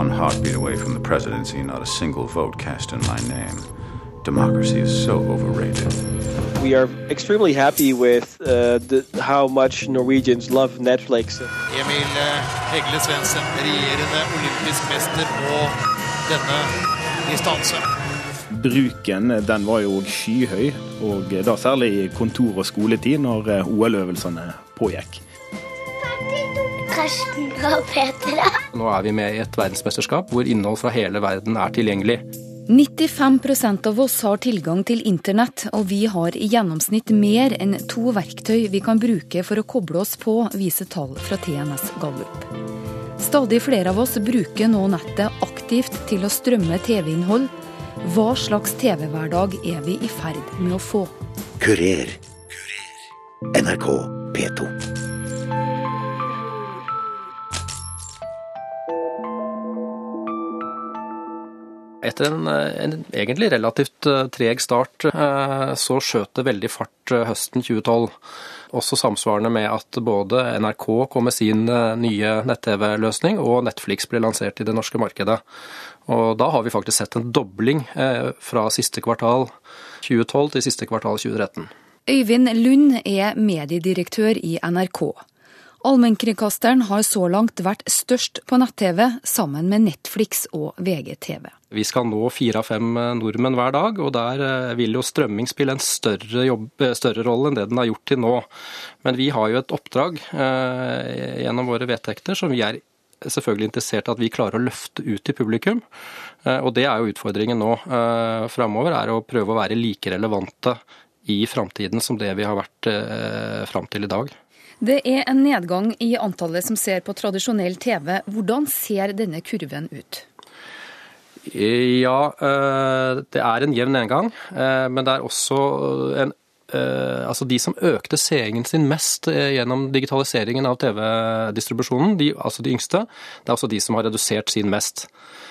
one heartbeat away from the presidency, not a single vote cast in my name. Democracy is so overrated. We are extremely happy with uh, the, how much Norwegians love Netflix. Emil eh, Hegle Svendsen, regjerende olympisk mester på denne distansen. Bruken den var jo skyhøy, og da særlig i kontor- og skoletid når eh, OL-øvelsene pågikk. Karsten og Petra. Nå er vi med i et verdensmesterskap hvor innhold fra hele verden er tilgjengelig. 95% av oss har tilgang til internett, og vi har i gjennomsnitt mer enn to verktøy vi kan bruke for å koble oss på, viser tall fra TNS Gallup. Stadig flere av oss bruker nå nettet aktivt til å strømme TV-innhold. Hva slags TV-hverdag er vi i ferd med å få? Kurer. NRK P2. Etter en, en egentlig relativt eh, treg start, eh, så skjøt det veldig fart eh, høsten 2012. Også samsvarende med at både NRK kom med sin nye nett-TV-løsning, og Netflix ble lansert i det norske markedet. Og da har vi faktisk sett en dobling fra siste kvartal 2012 til siste kvartal 2013. Øyvind Lund er mediedirektør i NRK. Allmennkringkasteren har så langt vært størst på nett-TV, sammen med Netflix og VGTV. Vi skal nå fire av fem nordmenn hver dag, og der eh, vil jo strømming spille en større, jobb, eh, større rolle enn det den har gjort til nå. Men vi har jo et oppdrag eh, gjennom våre vedtekter som vi er selvfølgelig interessert i at vi klarer å løfte ut til publikum. Eh, og det er jo utfordringen nå eh, framover, er å prøve å være like relevante i framtiden som det vi har vært eh, fram til i dag. Det er en nedgang i antallet som ser på tradisjonell TV. Hvordan ser denne kurven ut? Ja, eh, det er en jevn nedgang. eh, Men det er også en eh, Altså de som økte seingen sin mest gjennom digitaliseringen av TV-distribusjonen, altså de yngste, det er også de som har redusert sin mest.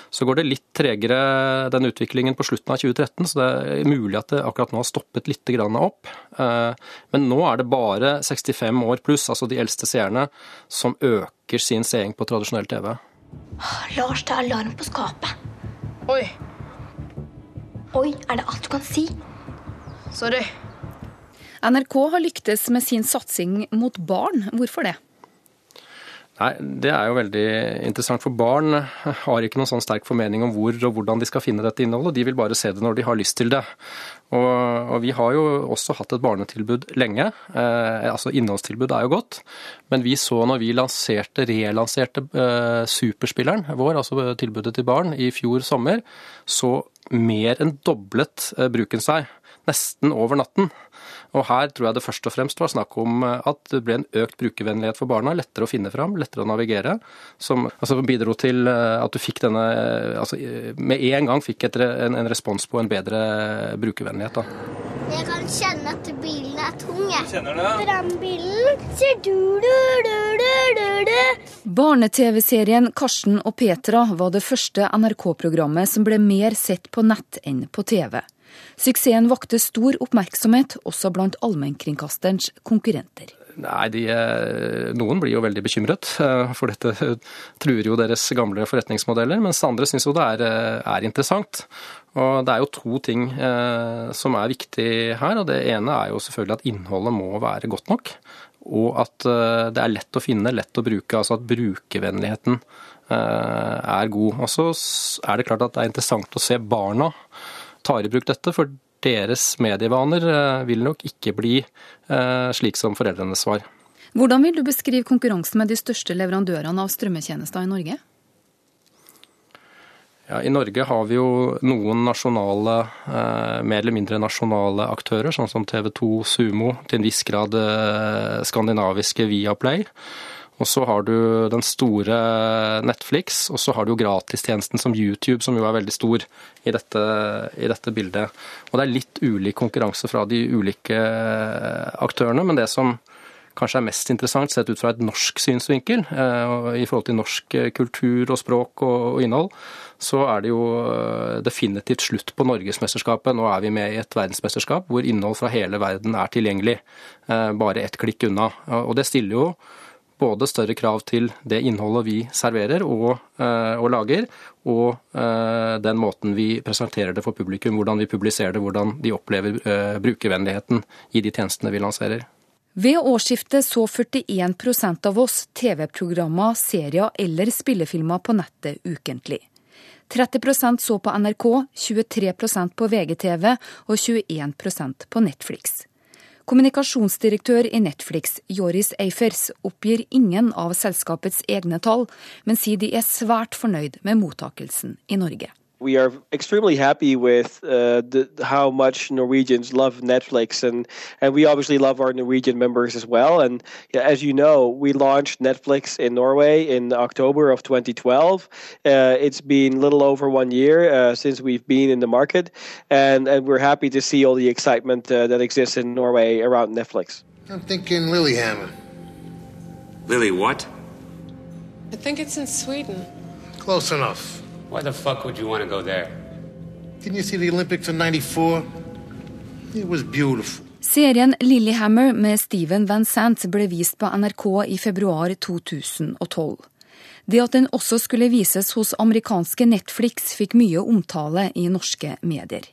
Så går det litt tregere den utviklingen på slutten av 2013, så det er mulig at det akkurat nå har stoppet litt opp. Men nå er det bare 65 år pluss, altså de eldste seerne, som øker sin seing på tradisjonell TV. Lars, det er alarm på skapet. Oi, Oi, er det alt du kan si? sorry. NRK har lyktes med sin satsing mot barn. Hvorfor det? Nei, Det er jo veldig interessant, for barn har ikke noen sånn sterk formening om hvor og hvordan de skal finne dette innholdet. De vil bare se det når de har lyst til det. Og, og vi har jo også hatt et barnetilbud lenge. Eh, altså Innholdstilbud er jo godt. Men vi så når vi lanserte, relanserte eh, superspilleren vår, altså tilbudet til barn, i fjor sommer, så mer enn doblet eh, bruken seg. Nesten over natten. Og her tror jeg det først og fremst var snakk om eh, at det ble en økt brukervennlighet for barna. Lettere å finne fram, lettere å navigere. Som altså, bidro til eh, at du fikk denne eh, altså, Med en gang fikk et, en, en, respons på en bedre brukervennlighet. Da. Jeg kan kjenne at bilen er tung. Brannbilen sier du, du, du, du, du, du. Barne-TV-serien Karsten og Petra var det første NRK-programmet som ble mer sett på nett enn på TV. Suksessen vakte stor oppmerksomhet også blant allmennkringkasterens konkurrenter. Nei, de, Noen blir jo veldig bekymret, for dette truer jo deres gamle forretningsmodeller. Mens andre syns jo det er, er, interessant. Og Det er jo to ting eh, som er viktig her. og Det ene er jo selvfølgelig at innholdet må være godt nok. Og at eh, det er lett å finne, lett å bruke. Altså at brukervennligheten eh, er god. Og så er det klart at det er interessant å se barna tar i bruk dette. For deres medievaner eh, vil nok ikke bli eh, slik som foreldrenes var. Hvordan vil du beskrive konkurransen med de største leverandørene av strømmetjenester i Norge? Ja, I Norge har vi jo noen nasjonale, eh, mer eller mindre nasjonale aktører, sånn som TV 2 Sumo, til en viss grad skandinaviske Viaplay. Og så har du den store Netflix, og så har du jo gratistjenesten som YouTube, som jo er veldig stor i dette, i dette, bildet. Og det er litt ulik konkurranse fra de ulike aktørene, men det som kanskje er mest interessant sett ut fra et norsk synsvinkel, eh, i forhold til norsk kultur og språk og innhold, så er det jo eh, definitivt slutt på Norgesmesterskapet. Nå er vi med i et verdensmesterskap hvor innhold fra hele verden er tilgjengelig, eh, bare ett klikk unna. Og det stiller jo både større krav til det innholdet vi serverer og, og lager, og den måten vi presenterer det for publikum, hvordan vi publiserer det, hvordan de opplever brukervennligheten i de tjenestene vi lanserer. Ved årsskiftet så 41% av oss TV-programmer, serier eller spillefilmer på nettet ukentlig. 30% så på NRK, 23% på VGTV og 21% på Netflix. Kommunikasjonsdirektør i Netflix, Joris Eifers, oppgir ingen av selskapets egne tall, men sier de er svært fornøyd med mottakelsen i Norge. We are extremely happy with uh, the, how much Norwegians love Netflix, and and we obviously love our Norwegian members as well. And as you know, we launched Netflix in Norway in October of 2012. Uh, it's been a little over one year uh, since we've been in the market, and and we're happy to see all the excitement uh, that exists in Norway around Netflix. I'm thinking Lilyhammer. Lily, what? I think it's in Sweden. Close enough. Why the fuck would you want to go there? Didn't you see the Olympics in 94? It was beautiful. Serien Lillehammer med Steven Van Sant ble vist på NRK i februar 2012. Det at den også skulle vises hos amerikanske Netflix fikk mye omtale i norske medier.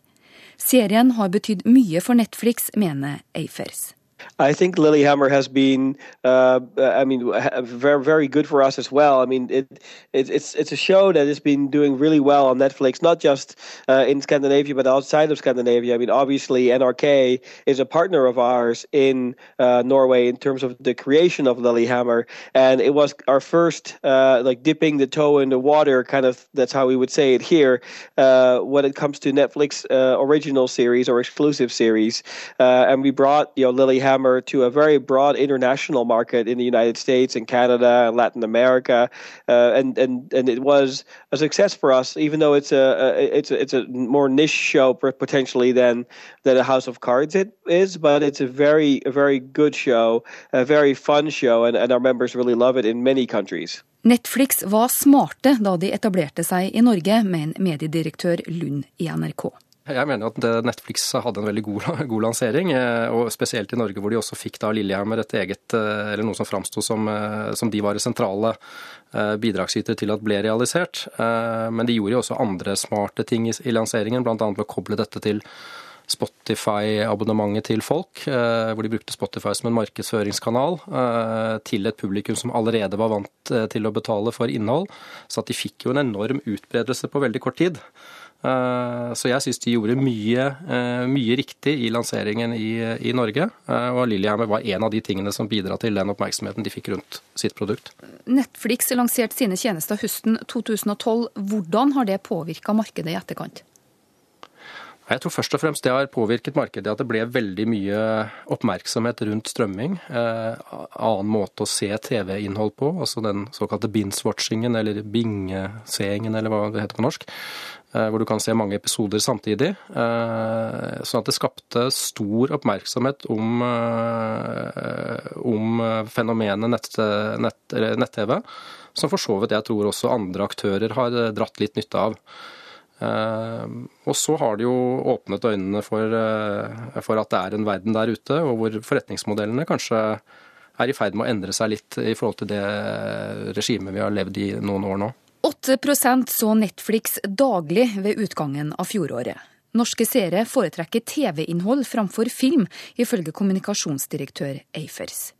Serien har betydd mye for Netflix, mener Eifers. I think Lilyhammer has been, uh, I mean, very very good for us as well. I mean, it, it, it's it's a show that has been doing really well on Netflix, not just uh, in Scandinavia but outside of Scandinavia. I mean, obviously NRK is a partner of ours in uh, Norway in terms of the creation of Lilyhammer, and it was our first uh, like dipping the toe in the water kind of. That's how we would say it here uh, when it comes to Netflix uh, original series or exclusive series, and we brought you know Lilyhammer To a very broad international market in the United States and Canada and Latin America, uh, and and and it was a success for us. Even though it's a, a it's a, it's a more niche show potentially than than a House of Cards it is, but it's a very a very good show, a very fun show, and, and our members really love it in many countries. Netflix var smarte da de etablerte seg i Norge, med en mediedirektør Lund i NRK. Jeg mener at Netflix hadde en veldig god, god, lansering, eh, og spesielt i Norge hvor de også fikk da Lillehammer et eget, eh, eller noe som framsto som, eh, som, de var sentrale bidragsytere til at ble realisert. Men de gjorde jo også andre smarte ting i lanseringen, bl.a. ved å koble dette til Spotify-abonnementet til folk, hvor de brukte Spotify som en markedsføringskanal til et publikum som allerede var vant til å betale for innhold. Så at de fikk jo en enorm utbredelse på veldig kort tid. Eh, så jeg syns de gjorde mye, eh, mye, riktig i lanseringen i, i Norge. Eh, og Lillehammer var en av de tingene som bidra til den oppmerksomheten de fikk rundt sitt produkt. Netflix lanserte sine tjenester høsten 2012. Hvordan har det påvirka markedet i etterkant? Jeg tror først og fremst det har påvirket markedet at det ble veldig mye oppmerksomhet rundt strømming. Eh, annen måte å se TV-innhold på, altså den såkalte binge-watchingen eller bingeseingen eller hva det heter på norsk. Eh, hvor du kan se mange episoder samtidig. Eh, sånn at det skapte stor oppmerksomhet om, om fenomenet nett-TV, nett, nett som for så vidt jeg tror også andre aktører har dratt litt nytte av. Og så har det jo åpnet øynene for, for, at det er en verden der ute, og hvor forretningsmodellene kanskje er i ferd med å endre seg litt i forhold til det regimet vi har levd i noen år nå. 8% så Netflix daglig ved utgangen av fjoråret. Norske seere foretrekker TV-innhold framfor film, ifølge kommunikasjonsdirektør Eifers.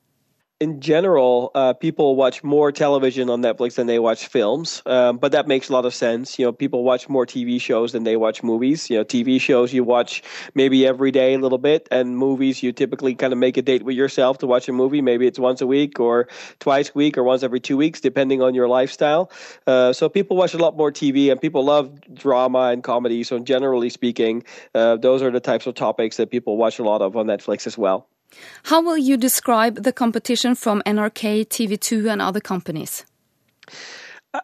In general, uh, people watch more television on Netflix than they watch films, um, but that makes a lot of sense. You know, people watch more TV shows than they watch movies. You know, TV shows you watch maybe every day a little bit, and movies you typically kind of make a date with yourself to watch a movie. Maybe it's once a week or twice a week or once every two weeks, depending on your lifestyle. Uh, so people watch a lot more TV, and people love drama and comedy. So generally speaking, uh, those are the types of topics that people watch a lot of on Netflix as well. How will you describe the competition from NRK, TV2, and other companies?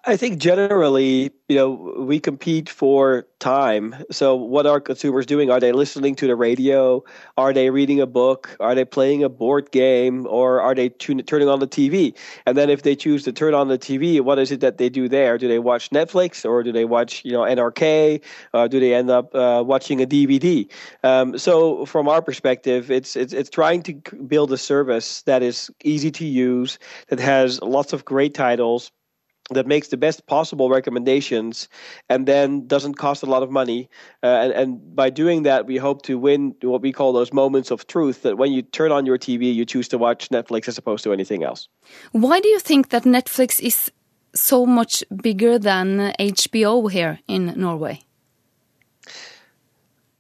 I think generally, you know, we compete for time. So, what are consumers doing? Are they listening to the radio? Are they reading a book? Are they playing a board game? Or are they tune- turning on the TV? And then, if they choose to turn on the TV, what is it that they do there? Do they watch Netflix or do they watch, you know, NRK? Uh, do they end up uh, watching a DVD? Um, so, from our perspective, it's, it's it's trying to build a service that is easy to use, that has lots of great titles that makes the best possible recommendations and then doesn't cost a lot of money. Uh, and, and, by doing that, we hope to win what we call those moments of truth that when you turn on your TV, you choose to watch Netflix as opposed to anything else. Why do you think that Netflix is so much bigger than HBO here in Norway?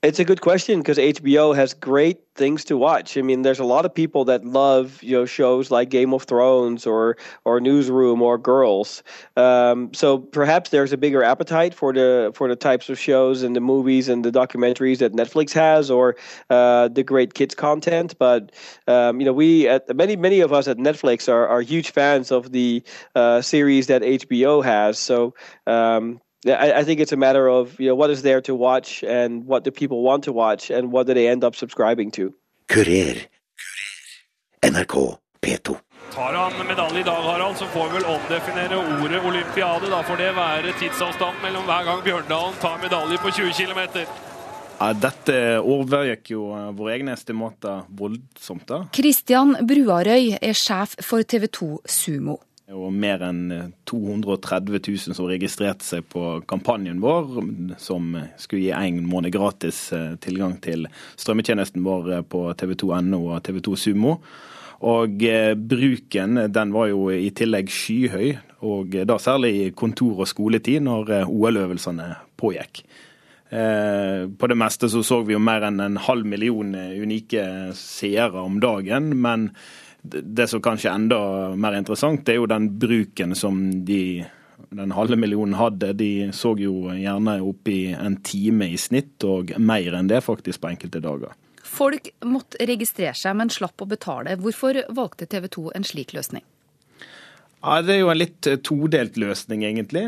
It's a good question because HBO has great things to watch. I mean, there's a lot of people that love you know shows like Game of Thrones or or Newsroom or Girls. Um, so perhaps there's a bigger appetite for the for the types of shows and the movies and the documentaries that Netflix has or uh, the great kids content. But um, you know, we at many many of us at Netflix are are huge fans of the uh, series that HBO has. So. Um, I, I think it's a matter of you know what is there to watch and what do people want to watch and what do they end up subscribing to. Kurer. NRK P2. Tar han medalje i dag, Harald, så får vi vel omdefinere ordet olympiade. Da får det være tidsavstand mellom hver gang Bjørndalen tar medalje på 20 km. Ja, dette overgikk jo våre egne estimater voldsomt. da. Kristian Bruarøy er sjef for TV 2 Sumo. Og mer enn 230 000 som registrerte seg på kampanjen vår, som skulle gi én måned gratis tilgang til strømmetjenesten vår på tv2.no og TV2 Sumo. Og bruken den var jo i tillegg skyhøy, og da særlig i kontor- og skoletid når OL-øvelsene pågikk. På det meste så så vi jo mer enn en halv million unike seere om dagen, men det som kanskje er enda mer interessant, det er jo den bruken som de den halve millionen hadde. De så jo gjerne opp i en time i snitt, og mer enn det faktisk på enkelte dager. Folk måtte registrere seg, men slapp å betale. Hvorfor valgte TV 2 en slik løsning? Ja, Det er jo en litt todelt løsning, egentlig.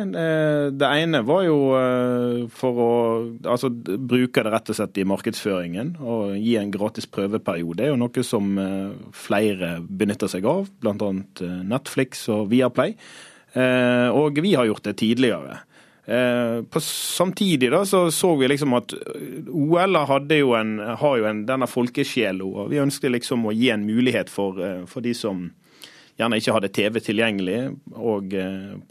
Det ene var jo for å altså, bruke det rett og slett i markedsføringen og gi en gratis prøveperiode. Det er jo noe som flere benytter seg av, bl.a. Netflix og Viaplay. Og vi har gjort det tidligere. På, samtidig da så, så vi liksom at OL hadde jo en, har jo en, denne folkesjela, og vi ønsket liksom å gi en mulighet for, for de som gjerne ikke hadde TV tilgjengelig og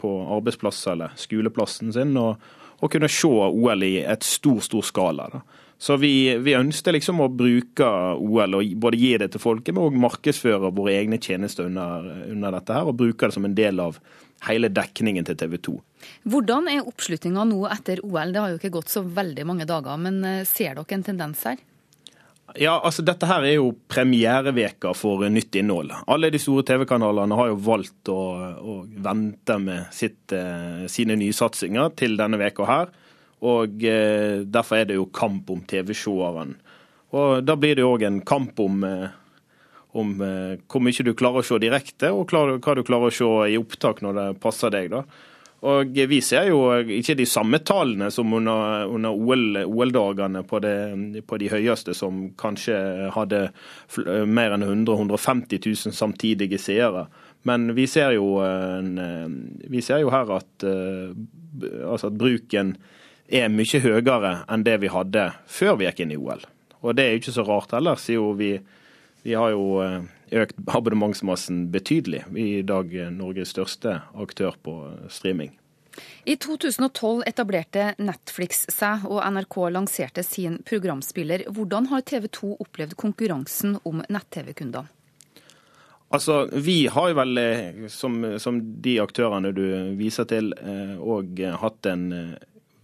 på arbeidsplass eller skoleplassen sin, og, og kunne se OL i et stor, stor skala. Da. Så vi, vi ønsket liksom å bruke OL og både gi det til folket, men òg markedsføre våre egne tjenester under, under, dette her, og bruke det som en del av hele dekningen til TV 2. Hvordan er oppslutninga nå etter OL? Det har jo ikke gått så veldig mange dager, men ser dere en tendens her? Ja, altså Dette her er jo premiereveka for nytt innhold. Alle de store TV-kanalene har jo valgt å, å vente med sitt, eh, sine nysatsinger til denne veka her. Og eh, Derfor er det jo kamp om TV-seeren. Og Da blir det òg en kamp om, eh, om hvor mye du klarer å se direkte, og klar, hva du klarer å se i opptak når det passer deg. da. Og Vi ser jo ikke de samme tallene som under, under OL-dagene på, på, de høyeste, som kanskje hadde mer enn 100 150 000 samtidige seere. Men vi ser jo, en, vi ser jo her at, altså at, bruken er mye høyere enn det vi hadde før vi gikk inn i OL. Og det er jo ikke så rart heller, siden vi, vi har jo økt abonnementsmassen betydelig. Vi er i dag Norges største aktør på streaming. I 2012 etablerte Netflix seg, og NRK lanserte sin programspiller. Hvordan har TV 2 opplevd konkurransen om nett-TV-kundene? Altså, Vi har jo vel, som, som de aktørene du viser til, òg hatt en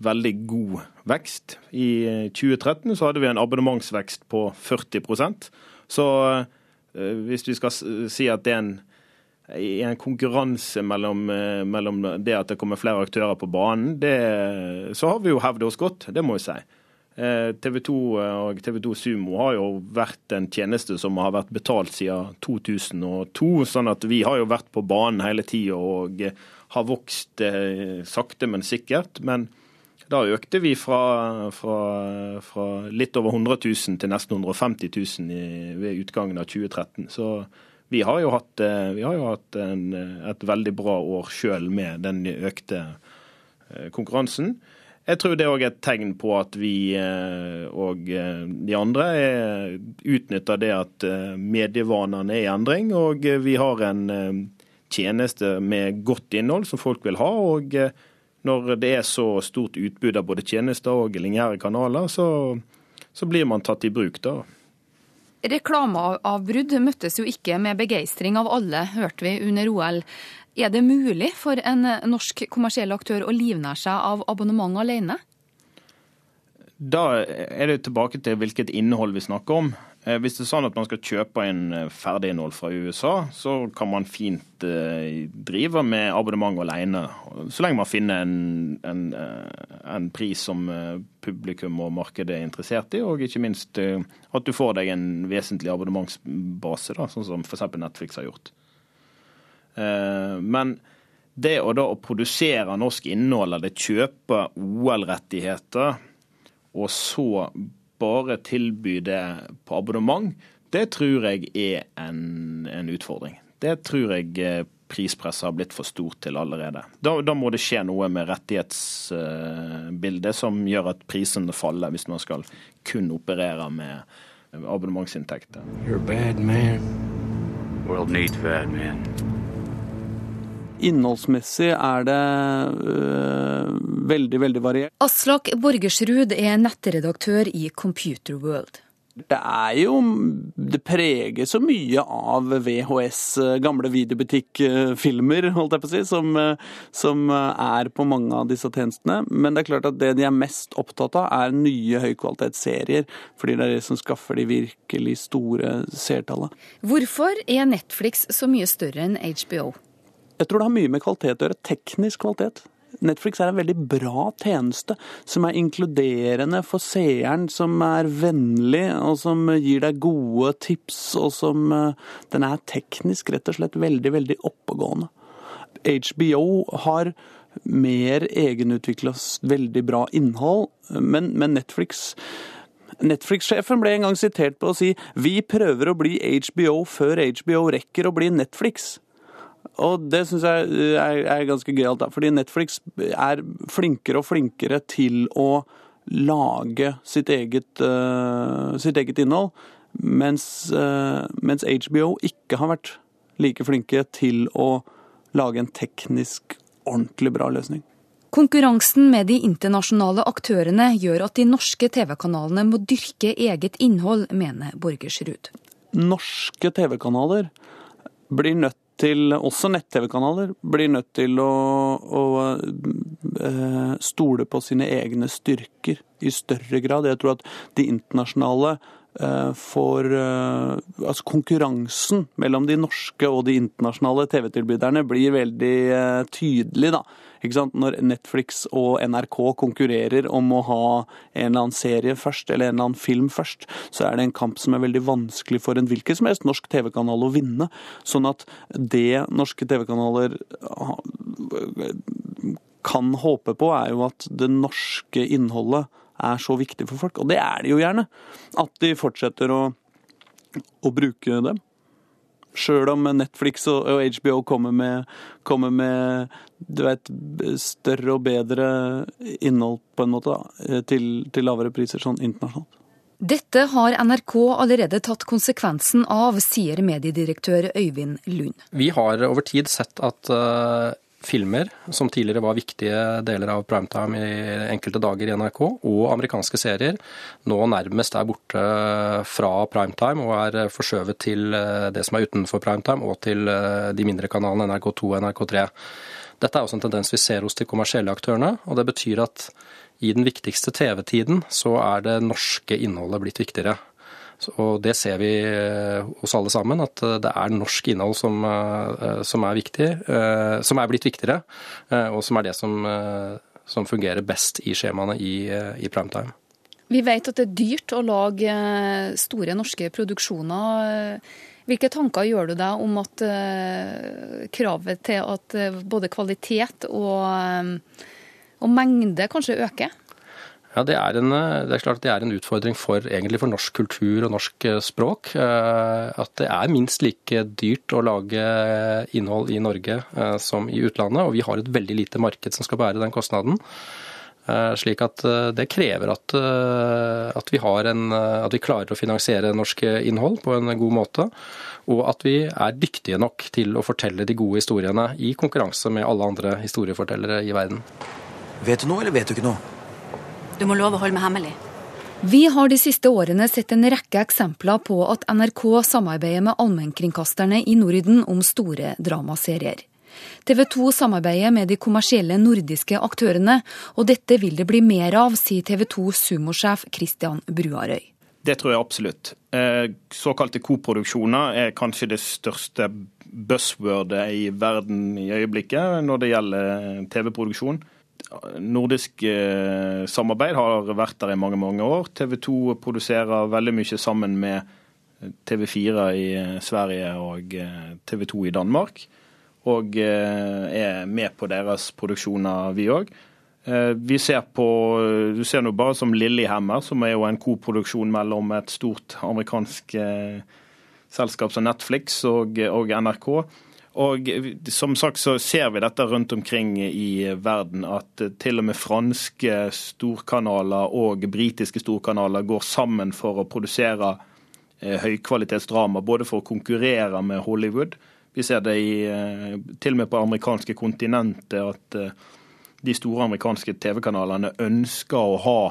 veldig god vekst. I 2013 så hadde vi en abonnementsvekst på 40% Så hvis vi skal si at det er en, en konkurranse mellom, mellom, det at det kommer flere aktører på banen, det, så har vi jo hevdet oss godt, det må vi si. TV 2 og TV 2 Sumo har jo vært en tjeneste som har vært betalt siden 2002. sånn at vi har jo vært på banen hele tida og har vokst eh, sakte, men sikkert. Men da økte vi fra, fra, fra litt over 100 000 til nesten 150 000 i, ved utgangen av 2013. Så vi har jo hatt, eh, har jo hatt en, et veldig bra år sjøl med den økte eh, konkurransen. Jeg tror det òg er et tegn på at vi eh, og de andre utnytter det at medievanene er i endring, og vi har en tjeneste med godt innhold som folk vil ha. og når det er så stort utbud av både tjenester og lineære kanaler, så, så blir man tatt i bruk da. Reklameavbrudd møttes jo ikke med begeistring av alle, hørte vi under OL. Er det mulig for en norsk kommersiell aktør å livnære seg av abonnement alene? Da er det tilbake til hvilket innhold vi snakker om. Eh, hvis det er sånn at man skal kjøpe inn ferdig ferdiginnhold fra USA, så kan man fint eh, drive med abonnement alene. Så lenge man finner en, en, en, pris som publikum og markedet er interessert i, og ikke minst at du får deg en vesentlig abonnementsbase, da, sånn som f.eks. Netflix har gjort. Men det å da produsere norsk innhold eller kjøpe OL-rettigheter, og så bare tilby det på abonnement, det tror jeg er en, en utfordring. Det tror jeg eh, prispresset har blitt for stort til allerede. Da, da må det skje noe med rettighetsbildet som gjør at prisene faller, hvis man skal kun operere med abonnementsinntekter. You're a bad man. World needs bad men. Innholdsmessig er det øh, veldig, veldig variert. Aslak Borgersrud er nettredaktør i Computer World. Det er jo Det preger så mye av VHS, øh, gamle videobutikkfilmer, holdt jeg på å si, som, øh, som, er på mange av disse tjenestene. Men det er klart at det de er mest opptatt av, er nye høykvalitetsserier. Fordi det er det som skaffer de virkelig store seertallene. Hvorfor er Netflix så mye større enn HBO? Jeg tror det har mye med kvalitet å gjøre. Teknisk kvalitet. Netflix er en veldig bra tjeneste, som er inkluderende for seeren, som er vennlig, og som gir deg gode tips, og som eh, Den er teknisk rett og slett veldig, veldig oppegående. HBO har mer egenutvikla, veldig bra innhold, men, men Netflix Netflix-sjefen ble en gang sitert på å si vi prøver å bli HBO før HBO rekker å bli Netflix. Og det syns jeg eh, er, er ganske gøyalt, fordi Netflix er flinkere og flinkere til å lage sitt eget, uh, sitt eget innhold, mens, uh, mens, HBO ikke har vært like flinke til å lage en teknisk ordentlig bra løsning. Konkurransen med de internasjonale aktørene gjør at de norske TV-kanalene må dyrke eget innhold, mener Borgersrud. Norske TV-kanaler blir nødt til også nett-TV-kanaler blir nødt til å, å uh, stole på sine egne styrker i større grad. Jeg tror at de internasjonale uh, Altså konkurransen mellom de norske og de internasjonale TV-tilbyderne blir veldig tydelig, da. Når Netflix og NRK konkurrerer om å ha en eller annen serie først, eller en eller annen film først, så er det en kamp som er veldig vanskelig for en hvilken som helst norsk TV-kanal å vinne. Sånn at det norske TV-kanaler kan håpe på, er jo at det norske innholdet er så viktig for folk. Og det er det jo gjerne. At de fortsetter å, å bruke dem. Sjøl om Netflix og HBO kommer med, kommer med du vet, større og bedre innhold på en måte, da, til, til lavere priser sånn internasjonalt. Dette har NRK allerede tatt konsekvensen av, sier mediedirektør Øyvind Lund. Vi har over tid sett at uh, filmer, som tidligere var viktige deler av primetime i enkelte dager i NRK, og amerikanske serier, nå nærmest er borte fra primetime og er forskjøvet til eh, det som er utenfor primetime, og til eh, de mindre kanalene NRK2 og NRK3. Dette er også en tendens vi ser hos de kommersielle aktørene, og det betyr at i den viktigste TV-tiden så er det norske innholdet blitt viktigere. Og det ser vi eh, hos alle sammen, at eh, det er norsk innhold som, eh, som er viktig, som er blitt viktigere, og som er det som, som fungerer best i skjemaene i, i primetime. Vi vet at det er dyrt å lage store norske produksjoner. Hvilke tanker gjør du deg om at kravet til at både kvalitet og, og, mengde kanskje øker? Ja, det er, en, det er klart det er en utfordring for, for norsk kultur og norsk språk. At det er minst like dyrt å lage innhold i Norge som i utlandet. Og vi har et veldig lite marked som skal bære den kostnaden. Eh, slik at eh, det krever at, eh, at, vi en, at, vi klarer å finansiere norsk innhold på en god måte. Og at vi er dyktige nok til å fortelle de gode historiene i konkurranse med alle andre historiefortellere i verden. Vet du noe, eller vet du ikke noe? Du må love å holde meg hemmelig. Vi har de siste årene sett en rekke eksempler på at NRK samarbeider med allmennkringkasterne i Norden om store dramaserier. TV 2 samarbeider med de kommersielle nordiske aktørene, og dette vil det bli mer av, sier TV 2 sumosjef Christian Bruarøy. Det tror jeg absolutt. Eh, såkalte koproduksjoner er kanskje det største buzzwordet i verden i øyeblikket når det gjelder TV-produksjon. Nordisk eh, samarbeid har vært der i mange mange år. TV 2 produserer veldig mye sammen med TV4 i Sverige og TV 2 i Danmark og eh, er med på deres produksjoner, vi òg. Eh, vi ser på Du ser nå bare som Lillehammer, som er jo en koproduksjon mellom et stort amerikansk eh, selskap som Netflix og, og, NRK. Og som sagt så ser vi dette rundt omkring i verden, at til og med franske storkanaler og britiske storkanaler går sammen for å produsere høykvalitetsdrama, både for å konkurrere med Hollywood, vi ser det i, eh, til og med på amerikanske kontinentet at eh, de store amerikanske TV-kanalene ønsker å ha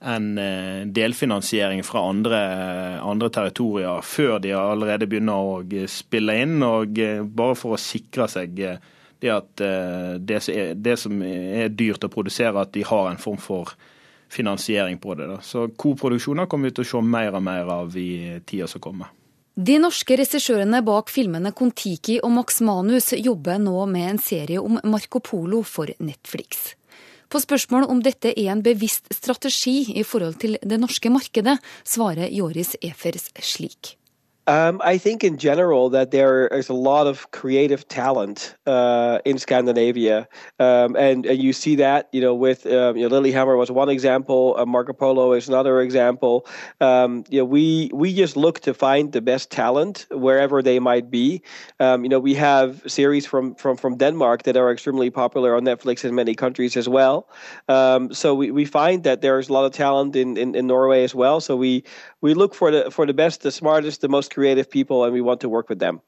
en eh, delfinansiering fra andre, andre, territorier før de allerede begynner å spille inn. Og bare for å sikre seg det at det som er, det som er dyrt å produsere, at de har en form for finansiering på det. Da. Så koproduksjoner kommer vi til å se mer og mer av i tida som kommer. De norske regissørene bak filmene Kon-Tiki og Max Manus jobber nå med en serie om Marco Polo for Netflix. På spørsmål om dette er en bevisst strategi i forhold til det norske markedet, svarer Joris Efers slik. Um, I think in general that there is a lot of creative talent uh, in Scandinavia, um, and, and you see that you know with um, you know, Lilyhammer was one example, uh, Marco Polo is another example. Um, you know, we we just look to find the best talent wherever they might be. Um, you know, we have series from from from Denmark that are extremely popular on Netflix in many countries as well. Um, so we, we find that there's a lot of talent in, in, in Norway as well. So we we look for the for the best, the smartest, the most creative people, and we want to work with them.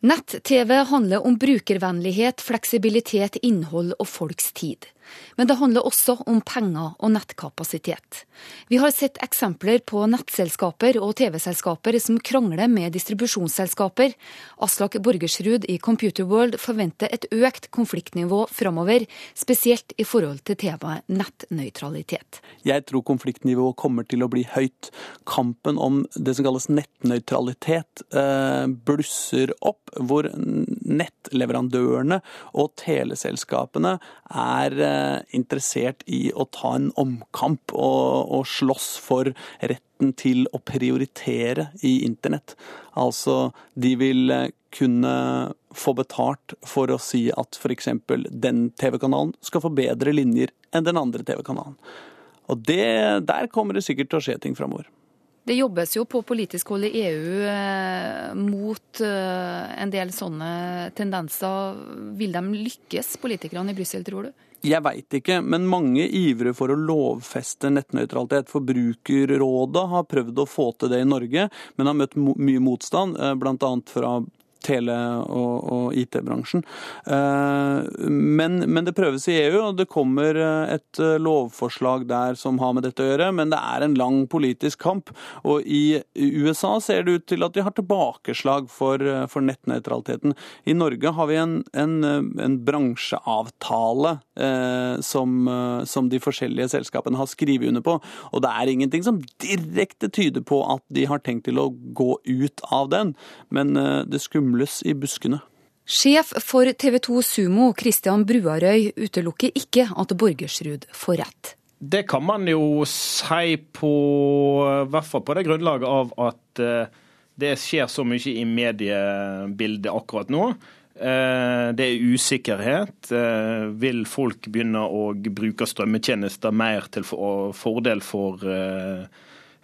Nett-TV handler om brukervennlighet, fleksibilitet, innhold og folks tid. Men det handler også om penger og nettkapasitet. Vi har sett eksempler på nettselskaper og TV-selskaper som krangler med distribusjonsselskaper. Aslak Borgersrud i Computerworld forventer et økt konfliktnivå framover, spesielt i forhold til temaet nettnøytralitet. Jeg tror konfliktnivået kommer til å bli høyt. Kampen om det som kalles nettnøytralitet eh, blusser opp, hvor nettleverandørene og teleselskapene er eh, interessert i å ta en omkamp og, og slåss for retten til å prioritere i internett. Altså, de vil eh, kunne få betalt for å si at f.eks. den TV-kanalen skal få bedre linjer enn den andre TV-kanalen. Og det, der kommer det sikkert til å skje ting framover. Det jobbes jo på politisk hold i EU eh, mot eh, en del sånne tendenser. Vil de lykkes, politikerne i Brussel, tror du? Jeg veit ikke, men mange ivrer for å lovfeste nettnøytralitet. Forbrukerrådet har prøvd å få til det i Norge, men har møtt mye motstand, eh, bl.a. fra tele- og, og IT-bransjen. Eh, men, men, det prøves i EU, og det kommer eh, et eh, lovforslag der som har med dette å gjøre. Men det er en lang politisk kamp. Og i USA ser det ut til at de har tilbakeslag for, for nettnøytraliteten. I Norge har vi en, en, en bransjeavtale eh, som, som, de forskjellige selskapene har skrevet under på. Og det er ingenting som direkte tyder på at de har tenkt til å gå ut av den. Men det skumle samles i buskene. Sjef for TV 2 Sumo, Christian Bruarøy, utelukker ikke at Borgersrud får rett. Det kan man jo si på, i hvert fall på det grunnlaget av at eh, det skjer så mye i mediebildet akkurat nå. Eh, det er usikkerhet. Eh, vil folk begynne å bruke strømmetjenester mer til fordel for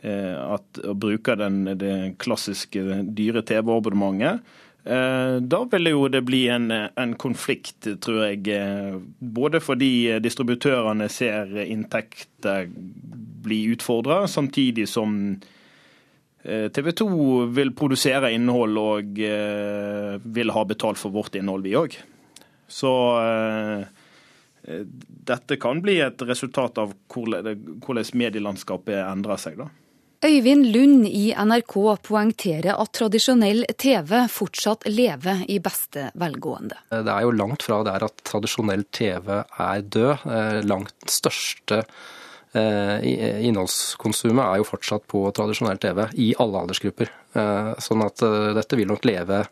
at, å bruke den, det klassiske dyre TV-abonnementet? Da vil jo det bli en, en, konflikt, tror jeg. Både fordi distributørene ser inntekter bli utfordra, samtidig som Eh, TV 2 vil produsere innhold og eh, vil ha betalt for vårt innhold, vi òg. Så eh, dette kan bli et resultat av hvordan medielandskapet endrer seg. da. Øyvind Lund i NRK poengterer at tradisjonell TV fortsatt lever i beste velgående. Det er jo langt fra der at tradisjonell TV er død. Langt største Eh, innholdskonsumet er jo fortsatt på tradisjonell TV i alle aldersgrupper. Eh, sånn at eh, dette vil nok leve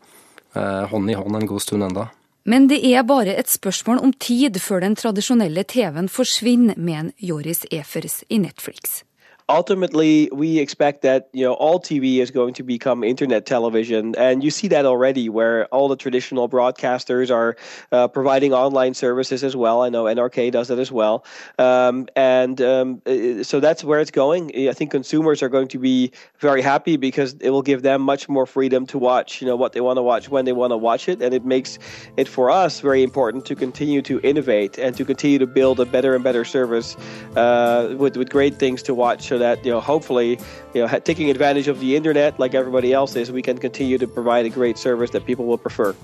hånd i hånd en god stund enda. Men det er bare et spørsmål om tid før den tradisjonelle TV-en forsvinner, mener Joris Efers i Netflix. Ultimately we expect that you know all TV is going to become internet television, and you see that already, where all the traditional broadcasters are uh, providing online services as well. I know NRK does that as well, um, and um, so that's where it's going. I think consumers are going to be very happy because it will give them much more freedom to watch, you know, what they want to watch when they want to watch it, and it makes it for us very important to continue to innovate and to continue to build a better and better service uh, with with great things to watch. So that you know hopefully you know taking advantage of the internet like everybody else is we can continue to provide a great service that people will prefer